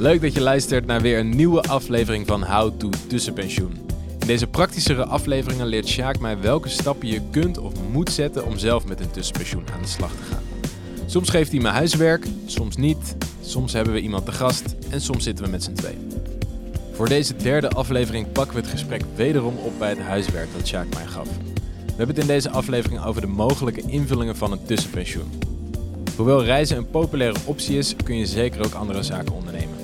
Leuk dat je luistert naar weer een nieuwe aflevering van How to Tussenpensioen. In deze praktischere afleveringen leert Sjaak mij welke stappen je kunt of moet zetten om zelf met een tussenpensioen aan de slag te gaan. Soms geeft hij me huiswerk, soms niet, soms hebben we iemand te gast en soms zitten we met z'n tweeën. Voor deze derde aflevering pakken we het gesprek wederom op bij het huiswerk dat Sjaak mij gaf. We hebben het in deze aflevering over de mogelijke invullingen van een tussenpensioen. Hoewel reizen een populaire optie is, kun je zeker ook andere zaken ondernemen.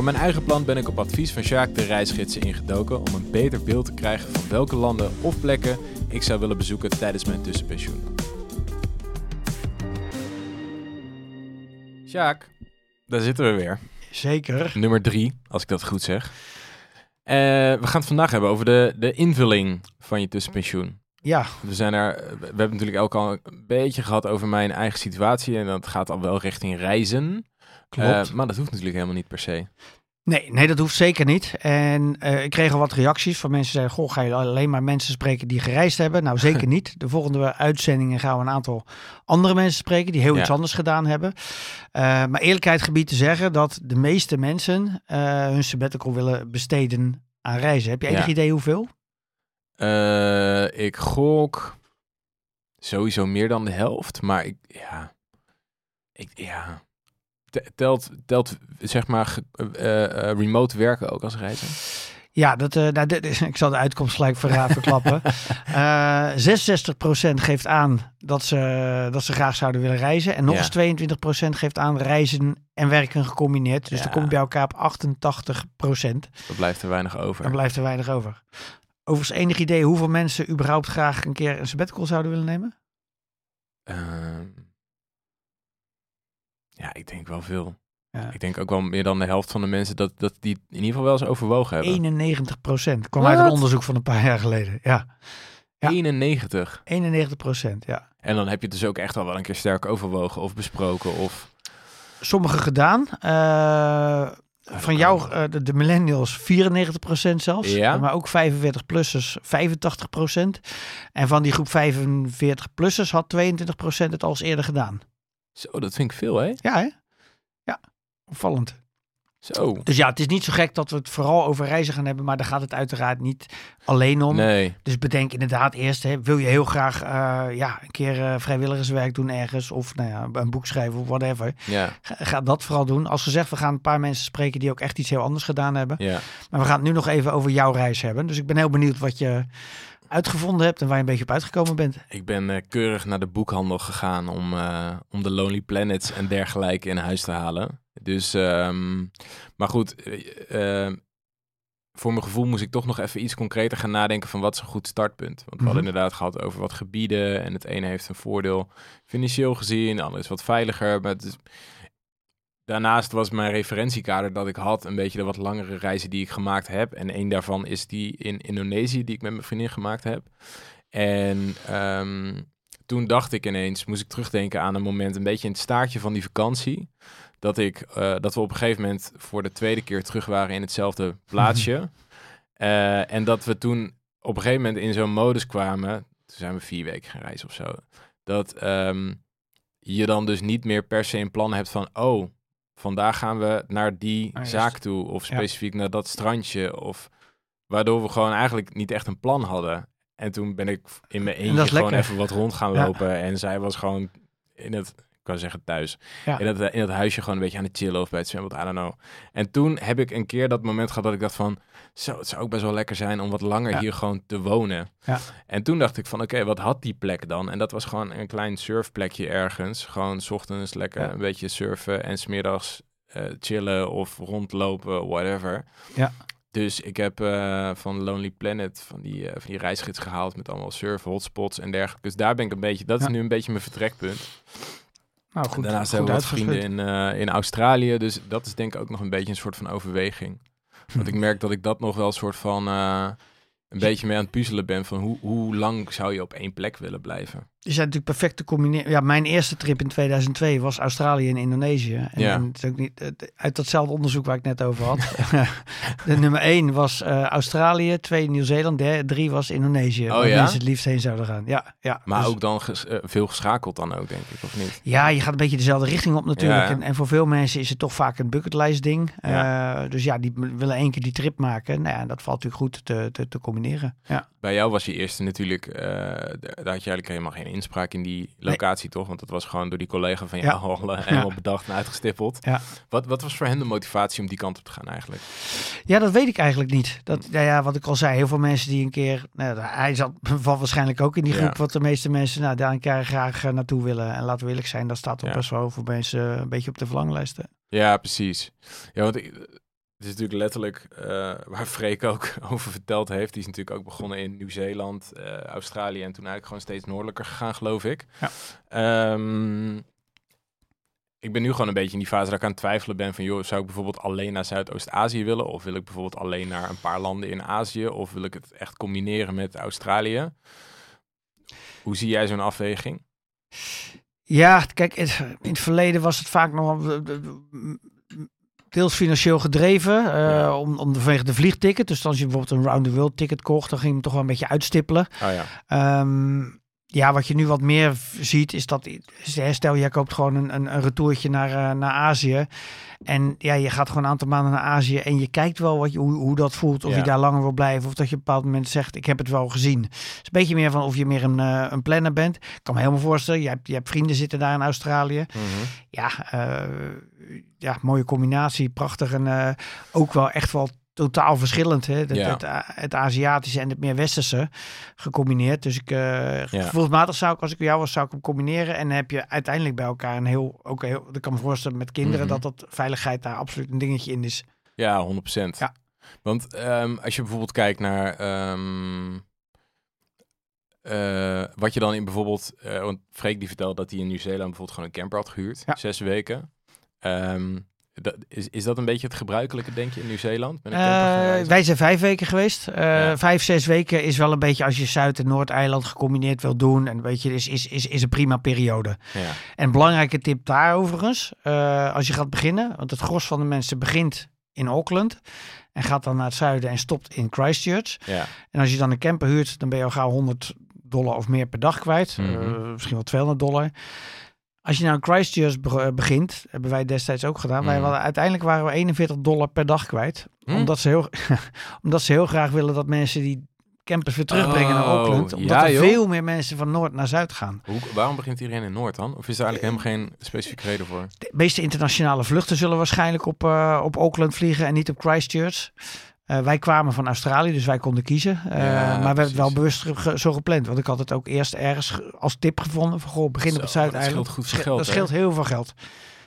Voor mijn eigen plan ben ik op advies van Sjaak de reisgidsen ingedoken om een beter beeld te krijgen van welke landen of plekken ik zou willen bezoeken tijdens mijn tussenpensioen. Sjaak, daar zitten we weer. Zeker. Nummer drie, als ik dat goed zeg. Eh, we gaan het vandaag hebben over de, de invulling van je tussenpensioen. Ja, We, zijn er, we hebben natuurlijk ook al een beetje gehad over mijn eigen situatie. En dat gaat al wel richting reizen. Klopt. Eh, maar dat hoeft natuurlijk helemaal niet per se. nee, nee, dat hoeft zeker niet. En eh, ik kreeg al wat reacties van mensen die zeiden, goh, ga je alleen maar mensen spreken die gereisd hebben? Nou, zeker niet. De volgende uitzendingen gaan we een aantal andere mensen spreken die heel Ja. iets anders gedaan hebben. Eh, maar eerlijkheid gebied te zeggen dat de meeste mensen hun sabbatical willen besteden aan reizen. Heb je enig Ja. idee hoeveel? Ik gok sowieso meer dan de helft. Maar ik, ja... Ik, ja... Te- Telt, telt zeg maar eh, eh, remote werken ook als reizen? Ja, dat, eh, nou, dit is- ik zal de uitkomst gelijk verklappen. Eh 66% geeft aan dat ze, dat ze graag zouden willen reizen. En nog Ja. eens 22% geeft aan reizen en werken gecombineerd. Dus Ja. dan kom je bij elkaar op 88%. Dat blijft er weinig over. Dan blijft er weinig over. Overigens, enig idee hoeveel mensen überhaupt graag een keer een sabbatical zouden willen nemen? Ehm, ja, ik denk wel veel. Ja. Ik denk ook wel meer dan de helft van de mensen dat, dat die in ieder geval wel eens overwogen hebben. 91% kwam uit een onderzoek van een paar jaar geleden. Ja, ja. 91. 91%, ja. En dan heb je het dus ook echt al wel een keer sterk overwogen of besproken of... Sommige gedaan. Eh, van jou, eh, de, de millennials, 94% zelfs. Ja? Maar ook 45-plussers, 85%. En van die groep 45-plussers had 22% het al eens eerder gedaan. Zo, dat vind ik veel, hè? Ja, hè? Ja, opvallend. Zo. Dus ja, het is niet zo gek dat we het vooral over reizen gaan hebben. Maar daar gaat het uiteraard niet alleen om. Nee. Dus bedenk inderdaad eerst, hè, wil je heel graag eh, ja, een keer eh, vrijwilligerswerk doen ergens. Of nou ja, een boek schrijven of whatever. Ja, Ga, ga dat vooral doen. Als gezegd, we gaan een paar mensen spreken die ook echt iets heel anders gedaan hebben. ja. Maar we gaan het nu nog even over jouw reis hebben. Dus ik ben heel benieuwd wat je uitgevonden hebt en waar je een beetje op uitgekomen bent. Ik ben eh, keurig naar de boekhandel gegaan om, eh, om de Lonely Planets en dergelijke in huis te halen. Dus, ehm, maar goed, eh, voor mijn gevoel moest ik toch nog even iets concreter gaan nadenken van wat is een goed startpunt. Want we hadden Mhm. inderdaad gehad over wat gebieden en het ene heeft een voordeel financieel gezien, de andere is wat veiliger. Maar het is- Daarnaast was mijn referentiekader dat ik had een beetje de wat langere reizen die ik gemaakt heb. En één daarvan is die in Indonesië die ik met mijn vriendin gemaakt heb. En ehm, toen dacht ik ineens, moest ik terugdenken aan een moment een beetje in het staartje van die vakantie. Dat, ik, eh, dat we op een gegeven moment voor de tweede keer terug waren in hetzelfde plaatsje. Eh, en dat we toen op een gegeven moment in zo'n modus kwamen. Toen zijn we vier weken gaan reizen of zo. Dat ehm, je dan dus niet meer per se een plan hebt van... Oh, vandaag gaan we naar die Ah, zaak toe. Of Ja. specifiek naar dat strandje. Of waardoor we gewoon eigenlijk niet echt een plan hadden. En toen ben ik in mijn eentje gewoon lekker. even wat rond gaan Ja. lopen. En zij was gewoon in het, kan zeggen thuis, Ja. in, het, in het huisje gewoon een beetje aan het chillen of bij het zwembad, I don't know. En toen heb ik een keer dat moment gehad dat ik dacht van, zo, het zou ook best wel lekker zijn om wat langer Ja. hier gewoon te wonen. Ja. En toen dacht ik van, oké, wat had die plek dan? En dat was gewoon een klein surfplekje ergens. Gewoon 's ochtends lekker een beetje surfen en smiddags eh chillen of rondlopen, whatever. Ja. Dus ik heb eh, van Lonely Planet van die, eh, van die reisgids gehaald met allemaal surf, hotspots en dergelijke. Dus daar ben ik een beetje, dat is nu een beetje mijn vertrekpunt. Nou, goed, daarnaast goed hebben we wat vrienden in, eh, in Australië, dus dat is denk ik ook nog een beetje een soort van overweging. Want ik merk dat ik dat nog wel een soort van eh, een beetje mee aan het puzzelen ben van hoe, hoe lang zou je op één plek willen blijven? Die zijn natuurlijk perfect te combineren. Ja, mijn eerste trip in 2002 was Australië en Indonesië. En, Ja. en het is ook niet, uit datzelfde onderzoek waar ik net over had. de nummer 1 was eh, Australië, 2 Nieuw-Zeeland, derde- drie was Indonesië. waar ja? mensen het liefst heen zouden gaan. Ja, ja. Maar Dus- ook dan ges- eh, veel geschakeld dan ook, denk ik, of niet? Ja, je gaat een beetje dezelfde richting op natuurlijk. Ja, en, en voor veel mensen is het toch vaak een bucketlijst ding. Eh, dus ja, die willen één keer die trip maken. Nou ja, dat valt natuurlijk goed te, te, te combineren. Ja. Bij jou was je eerste natuurlijk, daar had je eigenlijk helemaal geen inspraak in die locatie, toch? Want dat was gewoon door die collega van Ja. jou al eh, helemaal bedacht en uitgestippeld. Ja. Wat, wat was voor hen de motivatie om die kant op te gaan eigenlijk? Ja, dat weet ik eigenlijk niet. Dat, nou ja, wat ik al zei, heel veel mensen die een keer... Nou, ja, hij zat valt waarschijnlijk ook in die Ja. groep... wat de meeste mensen nou, daar een keer graag eh, naartoe willen. En laten we eerlijk zijn, dat staat Ja. best wel voor mensen een beetje op de verlanglijsten. Ja, precies. Ja, want ik, het is natuurlijk letterlijk eh, waar Freek ook over verteld heeft. Die is natuurlijk ook begonnen in Nieuw-Zeeland, eh, Australië en toen eigenlijk gewoon steeds noordelijker gegaan, geloof ik. Ja. Ehm, ik ben nu gewoon een beetje in die fase dat ik aan het twijfelen ben van, joh, zou ik bijvoorbeeld alleen naar Zuidoost-Azië willen? Of wil ik bijvoorbeeld alleen naar een paar landen in Azië? Of wil ik het echt combineren met Australië? Hoe zie jij zo'n afweging? Ja, kijk, in het verleden was het vaak nog deels financieel gedreven, Ja. om, om vanwege de vliegticket. Dus als je bijvoorbeeld een round the world ticket kocht, dan ging je hem toch wel een beetje uitstippelen. Oh ja, Ehm, ja, wat je nu wat meer ziet, is dat, stel jij koopt gewoon een, een, een retourtje naar, eh, naar Azië. En ja, je gaat gewoon een aantal maanden naar Azië en je kijkt wel wat je, hoe, hoe dat voelt. Of Ja. je daar langer wil blijven of dat je op een bepaald moment zegt, ik heb het wel gezien. Het is een beetje meer van of je meer een, eh, een planner bent. Ik kan me helemaal voorstellen, je hebt, je hebt vrienden zitten daar in Australië. Mhm. Ja, eh, ja mooie combinatie, prachtig. En ook wel echt wel totaal verschillend. Hè? Het, Ja. het, het Aziatische en het meer Westerse gecombineerd. Dus ik, eh Ja. gevoelsmatig zou ik, als ik jou was, zou ik hem combineren. En dan heb je uiteindelijk bij elkaar een heel, ook heel, ik kan me voorstellen met kinderen Mhm. dat dat veiligheid daar absoluut een dingetje in is. Ja, 100%. Ja. Want ehm, als je bijvoorbeeld kijkt naar ehm, eh, wat je dan in bijvoorbeeld, eh, want Freek die vertelde dat hij in Nieuw-Zeeland bijvoorbeeld gewoon een camper had gehuurd, Ja. zes weken. Ehm, dat, is, is dat een beetje het gebruikelijke, denk je, in Nieuw-Zeeland? Eh, wij zijn vijf weken geweest. Eh, Ja. Vijf, zes weken is wel een beetje als je Zuid- en Noord-eiland gecombineerd wil doen. En weet je, is, is, is, is een prima periode. Ja. En een belangrijke tip daar overigens, eh, als je gaat beginnen, want het gros van de mensen begint in Auckland en gaat dan naar het zuiden en stopt in Christchurch. Ja. En als je dan een camper huurt, dan ben je al gauw 100 dollar of meer per dag kwijt, Mhm. misschien wel 200 dollar. Als je nou Christchurch be- begint, hebben wij destijds ook gedaan. Wij hadden, uiteindelijk waren we 41 dollar per dag kwijt. Hm? Omdat, ze heel, omdat ze heel graag willen dat mensen die campers weer terugbrengen naar Oh, Auckland. Omdat ja, er joh. veel meer mensen van Noord naar Zuid gaan. Hoe, waarom begint iedereen in Noord dan? Of is er eigenlijk Eh, helemaal geen specifieke reden voor? De meeste internationale vluchten zullen waarschijnlijk op, eh, op Auckland vliegen en niet op Christchurch. Eh, wij kwamen van Australië, dus wij konden kiezen. Eh, Ja, maar we hebben het wel bewust ge- zo gepland. Want ik had het ook eerst ergens ge- als tip gevonden. Van, goh, begin op het Zo, dat Zuideiland. scheelt goed geld, Dat scheelt heel veel geld.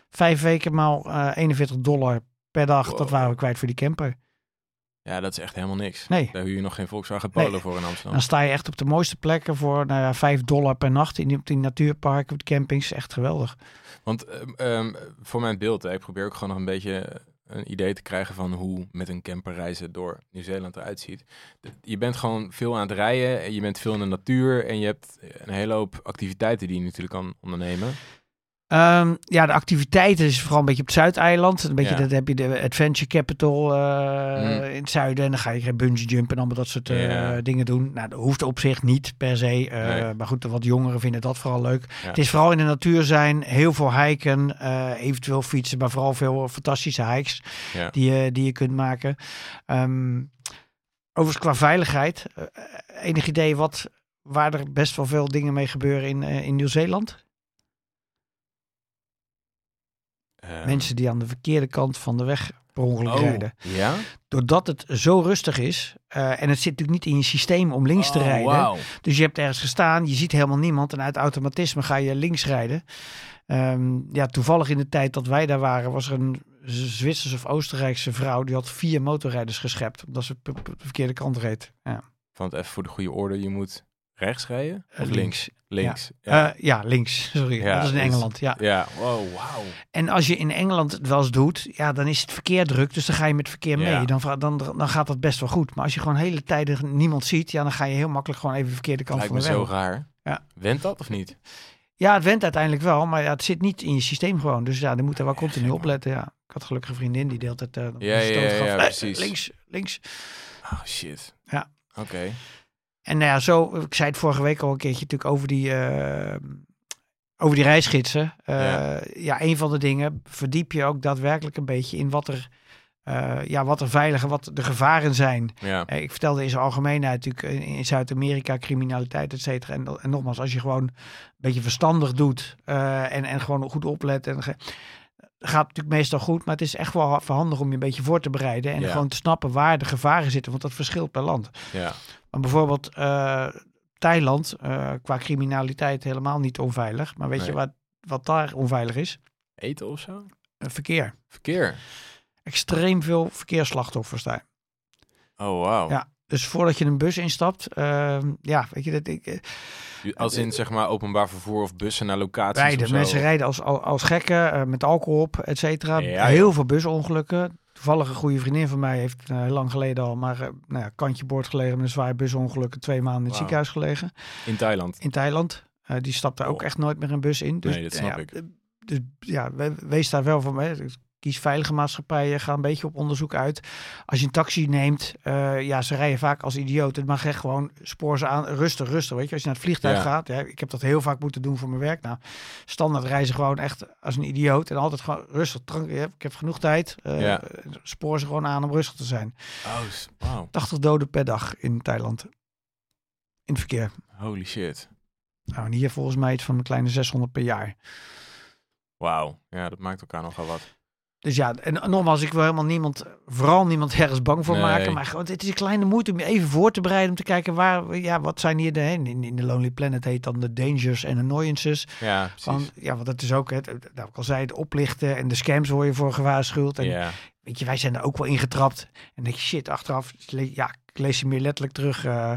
Vijf weken maal eh 41 dollar per dag. Wow. Dat waren we kwijt voor die camper. Ja, dat is echt helemaal niks. Nee. Daar huur je nog geen Volkswagen Polo Nee. voor in Amsterdam. Dan sta je echt op de mooiste plekken voor nou ja, 5 dollar per nacht. In die, natuurparken, op de campings. Echt geweldig. Want ehm, ehm, voor mijn beeld, hè, ik probeer ook gewoon nog een beetje een idee te krijgen van hoe met een camper reizen door Nieuw-Zeeland eruit ziet. Je bent gewoon veel aan het rijden, en je bent veel in de natuur en je hebt een hele hoop activiteiten die je natuurlijk kan ondernemen. Ehm, ja, de activiteiten is vooral een beetje op het Zuideiland. Een beetje, Ja. dat heb je de Adventure Capital eh, Mm. in het zuiden. En dan ga je bungee jumpen en allemaal dat soort eh, Ja. dingen doen. Nou, dat hoeft op zich niet per se. eh, Nee. Maar goed, de wat jongeren vinden dat vooral leuk. Ja. Het is vooral in de natuur zijn. Heel veel hiken, eventueel fietsen. Maar vooral veel fantastische hikes die, je, die je kunt maken. Ehm, overigens qua veiligheid. enig idee wat, waar er best wel veel dingen mee gebeuren in, in Nieuw-Zeeland? Ehm, Mensen die aan de verkeerde kant van de weg per ongeluk oh, rijden. Ja? Doordat het zo rustig is. eh, en het zit natuurlijk niet in je systeem om links te Oh, rijden. Dus je hebt ergens gestaan, je ziet helemaal niemand. En uit automatisme ga je links rijden. Ehm, ja, toevallig in de tijd dat wij daar waren, was er een Zwitserse of Oostenrijkse vrouw. Die had vier motorrijders geschept. Omdat ze de verkeerde kant reed. Ja. Want even voor de goede orde, je moet rechts rijden Eh, of links. links? Links. Ja. Ja. Eh, ja, links. Sorry. Ja, dat is in Engeland. Ja. ja. Wow, wauw. En als je in Engeland het wel eens doet, ja, dan is het verkeer druk. Dus dan ga je met verkeer mee. Ja. Dan, dan, dan gaat dat best wel goed. Maar als je gewoon hele tijden niemand ziet, ja, dan ga je heel makkelijk gewoon even de verkeerde kant Lijkt van me de zo weg. op. raar. Ja. Went dat of niet? Ja, het went uiteindelijk wel, maar ja, het zit niet in je systeem gewoon. Dus ja, dan moet er wel continu op letten. Ja. Ik had gelukkig een vriendin die de hele tijd... eh, Ja, ja, ja, Eh, precies. links, links. Oh, shit. Ja. Oké. En nou ja, zo, ik zei het vorige week al een keertje natuurlijk over die, eh, over die reisgidsen. Eh, Ja. ja. een van de dingen, verdiep je ook daadwerkelijk een beetje in wat er, eh, ja, wat er veilig wat de gevaren zijn. Ja. Ik vertelde in zijn algemeenheid natuurlijk in, Zuid-Amerika criminaliteit, et cetera. En, en nogmaals, als je gewoon een beetje verstandig doet en, en gewoon goed oplet en ge- gaat het natuurlijk meestal goed, maar het is echt wel verhandig om je een beetje voor te bereiden en Ja. gewoon te snappen waar de gevaren zitten, want dat verschilt per land. Ja. Maar bijvoorbeeld eh, Thailand, eh, qua criminaliteit helemaal niet onveilig. Maar weet je wat, wat daar onveilig is? Eten of zo? Eh, verkeer. Verkeer. Extreem veel verkeersslachtoffers daar. Oh, wauw. Ja. Dus voordat je een bus instapt, ehm, ja, weet je dat ik eh, Als in zeg maar openbaar vervoer of bussen naar locaties rijden. of zo. Mensen rijden als, als, als gekken eh, met alcohol op, et cetera. Ja, Heel veel busongelukken. Toevallig een goede vriendin van mij heeft eh, lang geleden al, maar eh, nou ja, kantje boord gelegen met een zwaar busongeluk, twee maanden in het ziekenhuis gelegen. In Thailand. in Thailand. Eh, die stapt daar ook Oh. echt nooit meer een bus in. Dus, Nee, dat eh, snap ja, ik. eh, Dus ja, we- wees daar wel van. Hè. Kies veilige maatschappijen, ga een beetje op onderzoek uit. Als je een taxi neemt, eh, ja, ze rijden vaak als idioot. Het mag echt gewoon spoor ze aan, rustig, rustig. Weet je, als je naar het vliegtuig Ja. gaat, ja, ik heb dat heel vaak moeten doen voor mijn werk. Nou, standaard reizen gewoon echt als een idioot en altijd gewoon rustig. trank- Ik heb, ik heb genoeg tijd. eh, Ja. Spoor ze gewoon aan om rustig te zijn. Oh, s- wauw. 80 doden per dag in Thailand. In het verkeer. Holy shit. Nou, en hier volgens mij iets van een kleine 600 per jaar. Wauw. Ja, dat maakt elkaar nogal wat. Dus ja, en nogmaals, ik wil helemaal niemand, vooral niemand ergens bang voor Nee. maken. Maar gewoon, het is een kleine moeite om je even voor te bereiden. Om te kijken waar, ja, wat zijn hier de, in, in de Lonely Planet heet dan de dangers en annoyances. Ja, precies. Van, ja, want dat is ook, het, nou, ik al zei, het oplichten en de scams word je voor gewaarschuwd. En ja. weet je, wij zijn er ook wel ingetrapt. En denk je, shit, achteraf, ja, ik lees je meer letterlijk terug. eh,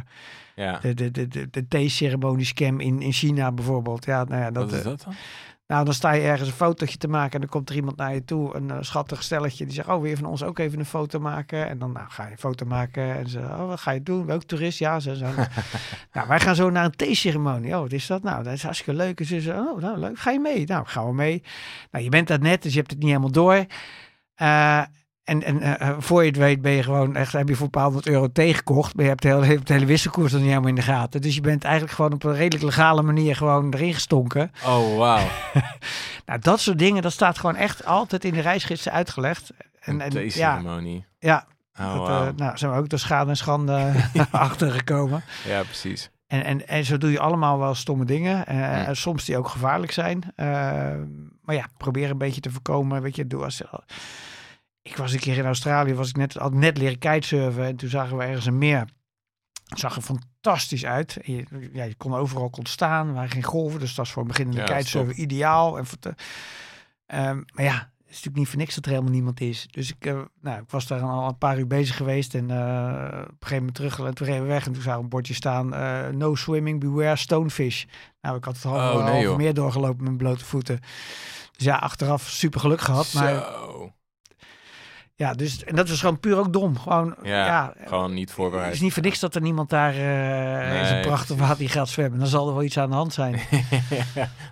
ja. de de, de, de, de theeceremonie scam in, in China bijvoorbeeld. Ja, nou ja, dat, Wat is eh, dat dan? Nou, dan sta je ergens een fotootje te maken en dan komt er iemand naar je toe, een eh, schattig stelletje, die zegt, oh, wil je van ons ook even een foto maken? En dan nou, ga je een foto maken en ze, oh, wat ga je doen? Welk toerist? Ja, ze zo. nou, wij gaan zo naar een theeceremonie. Oh, wat is dat? Nou, dat is hartstikke leuk. En ze zo, oh, nou, leuk. Ga je mee? Nou, gaan we mee. Nou, je bent daar net, dus je hebt het niet helemaal door. Eh, en en eh, eh, voor je het weet ben je gewoon echt, heb je voor een paar honderd euro tegengekocht. Maar je hebt de hele, hebt de hele wisselkoers nog niet helemaal in de gaten. Dus je bent eigenlijk gewoon op een redelijk legale manier gewoon erin gestonken. Oh, wauw. Nou, dat soort dingen, dat staat gewoon echt altijd in de reisgidsen uitgelegd. En, en ja, ja Oh, dat, wauw. eh, nou, zijn we ook door schade en schande achtergekomen. ja, precies. En, en, en zo doe je allemaal wel stomme dingen. Ja. en Soms die ook gevaarlijk zijn. Maar ja, probeer een beetje te voorkomen. Weet je, doe als, ik was een keer in Australië, was ik net, had net leren kitesurfen. En toen zagen we ergens een meer. Het zag er fantastisch uit. Je, ja, je kon overal kon staan. Er waren geen golven. Dus dat was voor een beginnende Ja, kitesurfer ideaal. En Ehm, maar ja, het is natuurlijk niet voor niks dat er helemaal niemand is. Dus ik, eh, nou, ik was daar al een paar uur bezig geweest. En eh, op een gegeven moment terug. En toen reden we weg. En toen zag een bordje staan. eh, no swimming, beware stonefish. Nou, ik had het halve, Oh, nee, meer doorgelopen met mijn blote voeten. Dus ja, achteraf super geluk gehad. Maar. Ja, dus en dat is gewoon puur ook dom. Gewoon, Ja, ja, Gewoon niet het voorbereid. is niet voor niks dat er niemand daar in zijn prachtig water gaat zwemmen. Dan zal er wel iets aan de hand zijn.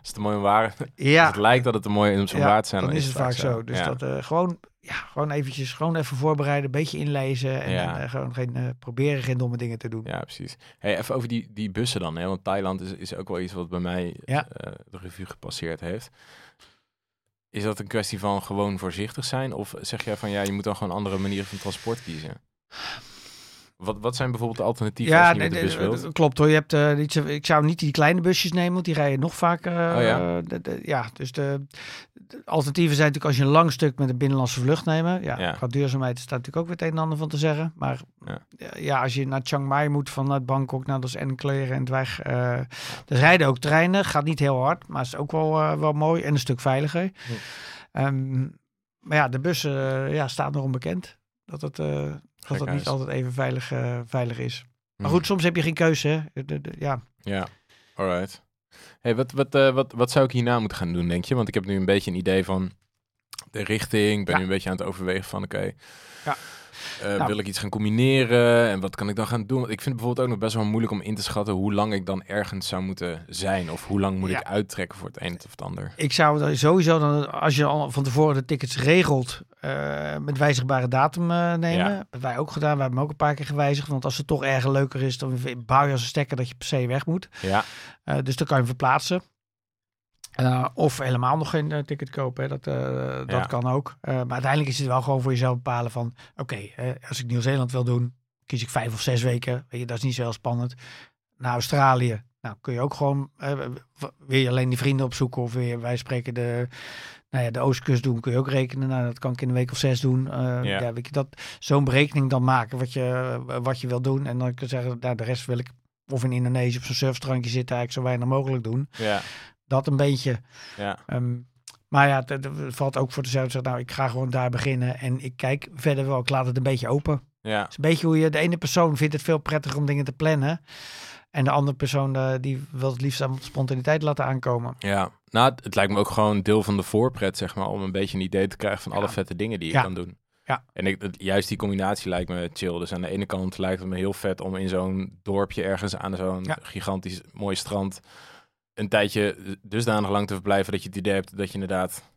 Als het een mooie waar. Als Ja, het lijkt dat het een mooie in zo'n Ja, waard zijn, dan is het vaak zo. Dus Ja. dat eh, gewoon, ja, gewoon eventjes, gewoon even voorbereiden, een beetje inlezen en Ja. dan, eh, gewoon geen, proberen geen domme dingen te doen. Ja, precies. Hey, even over die, die bussen dan. Hè? Want Thailand is, is ook wel iets wat bij mij Ja. de revue gepasseerd heeft. Is dat een kwestie van gewoon voorzichtig zijn? Of zeg jij van ja, je moet dan gewoon andere manieren van transport kiezen? Wat, wat zijn bijvoorbeeld de alternatieven als je de bus wilt? klopt hoor. Je hebt, eh, niet zo, ik zou niet die kleine busjes nemen, want die rijden nog vaak. eh, Oh ja? de- de- ja, dus de, de alternatieven zijn natuurlijk als je een lang stuk met een binnenlandse vlucht neemt. Ja, Ja. qua duurzaamheid staat natuurlijk ook weer het een en ander van te zeggen. Maar Ja. ja, ja, als je naar Chiang Mai moet vanuit Bangkok, nou, dat is en kleren en het weg. eh er rijden ook treinen, gaat niet heel hard, maar is ook wel, eh, wel mooi en een stuk veiliger. Ehm, maar ja, de bussen eh, ja, staan nog onbekend. Dat het, dat het niet altijd even veilig, eh, veilig is. Maar Hm. goed, soms heb je geen keuze. Hè? De, de- ja. Ja, alright. Hey, wat, wat, eh, wat, wat zou ik hierna moeten gaan doen, denk je? Want ik heb nu een beetje een idee van de richting. Ik ben Ja. nu een beetje aan het overwegen van, oké, Ja. Eh, Nou. Wil ik iets gaan combineren en wat kan ik dan gaan doen? Want ik vind het bijvoorbeeld ook nog best wel moeilijk om in te schatten hoe lang ik dan ergens zou moeten zijn. Of hoe lang moet ik uittrekken voor het een of het ander. Ik zou sowieso dan, als je al van tevoren de tickets regelt, eh, met wijzigbare datum eh, nemen. Ja. hebben wij ook gedaan. We hebben hem ook een paar keer gewijzigd. Want als het toch erg leuker is, dan bouw je als een stekker dat je per se weg moet. Ja, Eh, dus dan kan je hem verplaatsen. Of helemaal nog geen ticket kopen. Hè. Dat, dat kan ook. Maar uiteindelijk is het wel gewoon voor jezelf bepalen van... Oké, als ik Nieuw-Zeeland wil doen, kies ik vijf of zes weken. Weet je, dat is niet zo heel spannend. Naar Australië. Nou, kun je ook gewoon... eh, w- wil je alleen die vrienden opzoeken of weer wij spreken de... Nou ja, de Oostkust doen kun je ook rekenen. Nou, dat kan ik in een week of zes doen. Eh, Ja. ja. weet je, dat, zo'n berekening dan maken wat je, wat je wil doen. En dan kun je zeggen, nou, de rest wil ik of in Indonesië op zo'n surfstrandje zitten, eigenlijk zo weinig mogelijk doen. ja, Dat een beetje. ja. Ehm, maar ja, het, valt ook voor zeggen, nou, ik ga gewoon daar beginnen en ik kijk verder wel. Ik laat het een beetje open. ja. Het is een beetje hoe je, de ene persoon vindt het veel prettiger om dingen te plannen. En de andere persoon eh, die wil het liefst aan spontaniteit laten aankomen. Ja, nou, het, lijkt me ook gewoon deel van de voorpret, zeg maar, om een beetje een idee te krijgen van alle vette dingen die je Ja. kan doen. Ja. En ik, het- juist die combinatie lijkt me chill. Dus aan de ene kant lijkt het me heel vet om in zo'n dorpje ergens aan zo'n Ja. gigantisch mooi strand een tijdje dusdanig lang te verblijven dat je het idee hebt dat je inderdaad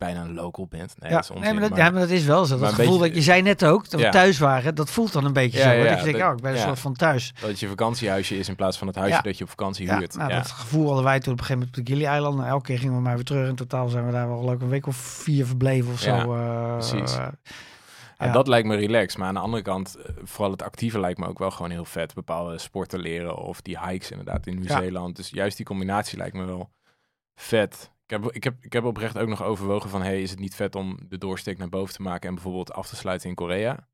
bijna een local bent. Nee, ja, dat is onzin. nee, maar dat, maar- ja, maar dat is wel zo. Dat gevoel beetje- dat je zei net ook, dat Ja. we thuis waren, dat voelt dan een beetje Ja, zo. ja, ja, dat je denkt, oh, ik ben een ja. soort van thuis. Dat het je vakantiehuisje is in plaats van het huisje Ja. dat je op vakantie Ja, huurt. nou, ja. dat gevoel hadden wij toen op een gegeven moment op de Gili-eilanden. Elke keer gingen we maar weer terug. In totaal zijn we daar wel een week of vier verbleven of Ja, zo. eh, precies. eh, Ja, Ja. dat lijkt me relaxed. Maar aan de andere kant, eh, vooral het actieve lijkt me ook wel gewoon heel vet. Bepaalde sporten leren of die hikes inderdaad in Nieuw-Zeeland. Dus juist die combinatie lijkt me wel vet. Ik heb, ik, heb, ik heb oprecht ook nog overwogen van... hey, is het niet vet om de doorsteek naar boven te maken... en bijvoorbeeld af te sluiten in Korea?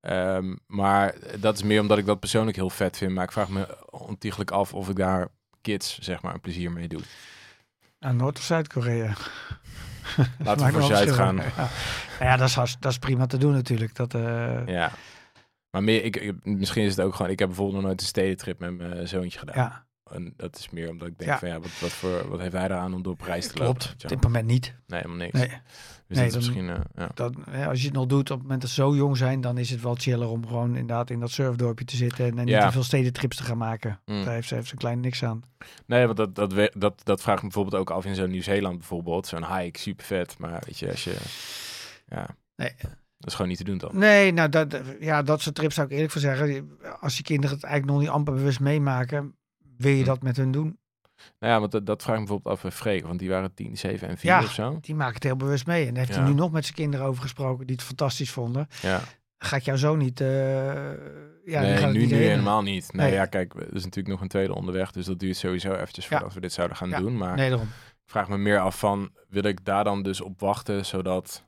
Ehm, maar dat is meer omdat ik dat persoonlijk heel vet vind. Maar ik vraag me ontiegelijk af of ik daar kids, zeg maar, een plezier mee doe. aan Noord- of Zuid-Korea. Laten we voor Zuid gaan. Ja. Nou ja, dat is, dat is prima te doen natuurlijk. Dat, eh, Ja. Maar meer, ik, ik- misschien is het ook gewoon... Ik heb bijvoorbeeld nog nooit een stedentrip met mijn zoontje gedaan. ja, En dat is meer omdat ik denk Ja. van ja, wat, wat, voor, wat heeft hij eraan om door Parijs te lopen? klopt. weet Op dit moment niet. Nee, helemaal niks. Nee. Dus Nee, dat is dan- misschien, eh, ja. Dat, hè, als je het nog doet op het moment dat ze zo jong zijn, dan is het wel chiller om gewoon inderdaad in dat surfdorpje te zitten en, en niet Ja. te veel stedentrips te gaan maken. Mm. Daar heeft ze, heeft ze klein niks aan. Nee, want dat, dat, we- dat, dat vraagt me bijvoorbeeld ook af in zo'n Nieuw-Zeeland bijvoorbeeld. Zo'n hike, super vet. Maar weet je, als je... Ja, Nee. dat is gewoon niet te doen dan. Nee, nou, dat, dat- ja, dat soort trips zou ik eerlijk voor zeggen. Als je kinderen het eigenlijk nog niet amper bewust meemaken, wil je Hm. dat met hun doen? Nou ja, want dat, dat vraag ik me bijvoorbeeld af bij Freek. Want die waren 10, 7 en 4 Ja. of zo. Die maken het heel bewust mee. En daar heeft Ja. hij nu nog met zijn kinderen over gesproken, die het fantastisch vonden. Ja, Gaat jouw zo niet... eh, ja, nee, nu, niet nu helemaal niet. Nee, Nee. ja, kijk, er is natuurlijk nog een tweede onderweg. Dus dat duurt sowieso eventjes Ja. voordat we dit zouden gaan doen. Maar Nee, daarom. ik vraag me meer af van, wil ik daar dan dus op wachten, zodat...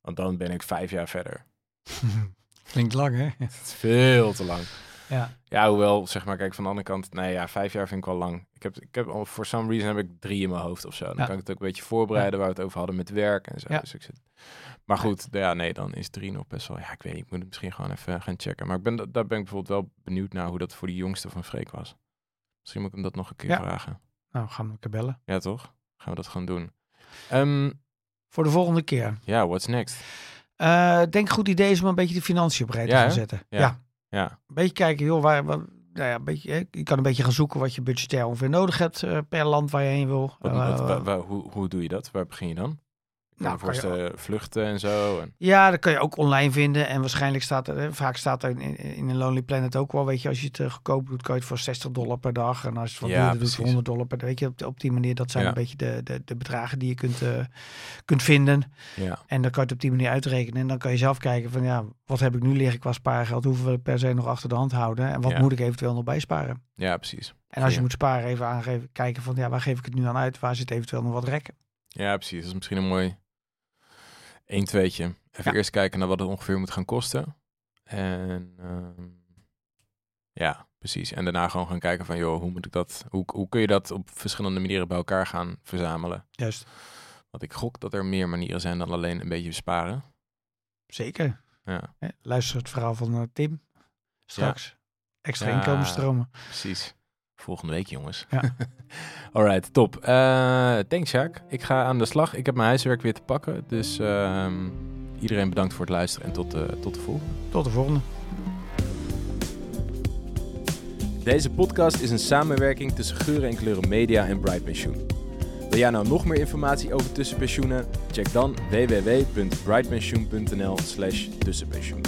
Want dan ben ik vijf jaar verder. Klinkt lang, hè? Het is veel te lang. Ja. Ja, hoewel, zeg maar, kijk, van de andere kant, nee, ja, vijf jaar vind ik wel lang. Ik heb, ik heb al, for some reason heb ik drie in mijn hoofd of zo. Dan Ja. kan ik het ook een beetje voorbereiden waar we het over hadden met werk en zo. Ja. Dus ik zit... Maar goed, ja, nee, dan is drie nog best wel, ja, ik weet niet, ik moet het misschien gewoon even gaan checken. Maar ik ben, daar ben ik bijvoorbeeld wel benieuwd naar hoe dat voor die jongste van Freek was. Misschien moet ik hem dat nog een keer vragen. Nou, gaan we elkaar bellen. Ja, toch? Gaan we dat gewoon doen. Ehm, Voor de volgende keer. ja, what's next? Eh, denk goed idee is om een beetje de financiën op rij te gaan zetten. Ja. Ja. Een beetje kijken, joh, waar, waar- nou ja, een beetje, je kan een beetje gaan zoeken wat je budgetair ongeveer nodig hebt eh, per land waar je heen wil. wat, Eh, wat- hoe, hoe doe je dat? Waar begin je dan? Nou, je voorstellen, vluchten en zo. En, Ja, dat kan je ook online vinden. En waarschijnlijk staat er, vaak staat er in, in, een Lonely Planet ook wel, weet je, als je het eh, goedkoop doet, kan je het voor 60 dollar per dag. En als je het wat Ja, duurder doet, voor 100 dollar per dag. Weet je, op, op die manier, dat zijn Ja. een beetje de, de, de bedragen die je kunt, eh, kunt vinden. ja. En dan kan je het op die manier uitrekenen. En dan kan je zelf kijken van, ja, wat heb ik nu liggen qua spaargeld? Hoeveel wil ik per se nog achter de hand houden? En wat Ja. moet ik eventueel nog bijsparen? ja, precies. En als je moet sparen, even aangeven, kijken van, ja, waar geef ik het nu aan uit? Waar zit eventueel nog wat rekken? Ja, precies. Dat is misschien een mooi 1 tweetje. Even Ja. eerst kijken naar wat het ongeveer moet gaan kosten. En ehm, ja, precies. En daarna gewoon gaan kijken van, joh, hoe moet ik dat, hoe, hoe kun je dat op verschillende manieren bij elkaar gaan verzamelen? Juist. Want ik gok dat er meer manieren zijn dan alleen een beetje besparen. Zeker. Ja, Luister het verhaal van eh, Tim straks. Extra Ja. inkomensstromen. precies. Volgende week, jongens. Ja. Alright, top. Eh thanks, Sjaak. Ik ga aan de slag. Ik heb mijn huiswerk weer te pakken. Dus ehm, iedereen bedankt voor het luisteren en tot, uh, tot de volgende. Tot de volgende. Deze podcast is een samenwerking tussen Geuren en Kleuren Media en Bright Pensioen. Wil jij nou nog meer informatie over tussenpensioenen? Check dan www.brightpensioen.nl slash tussenpensioen.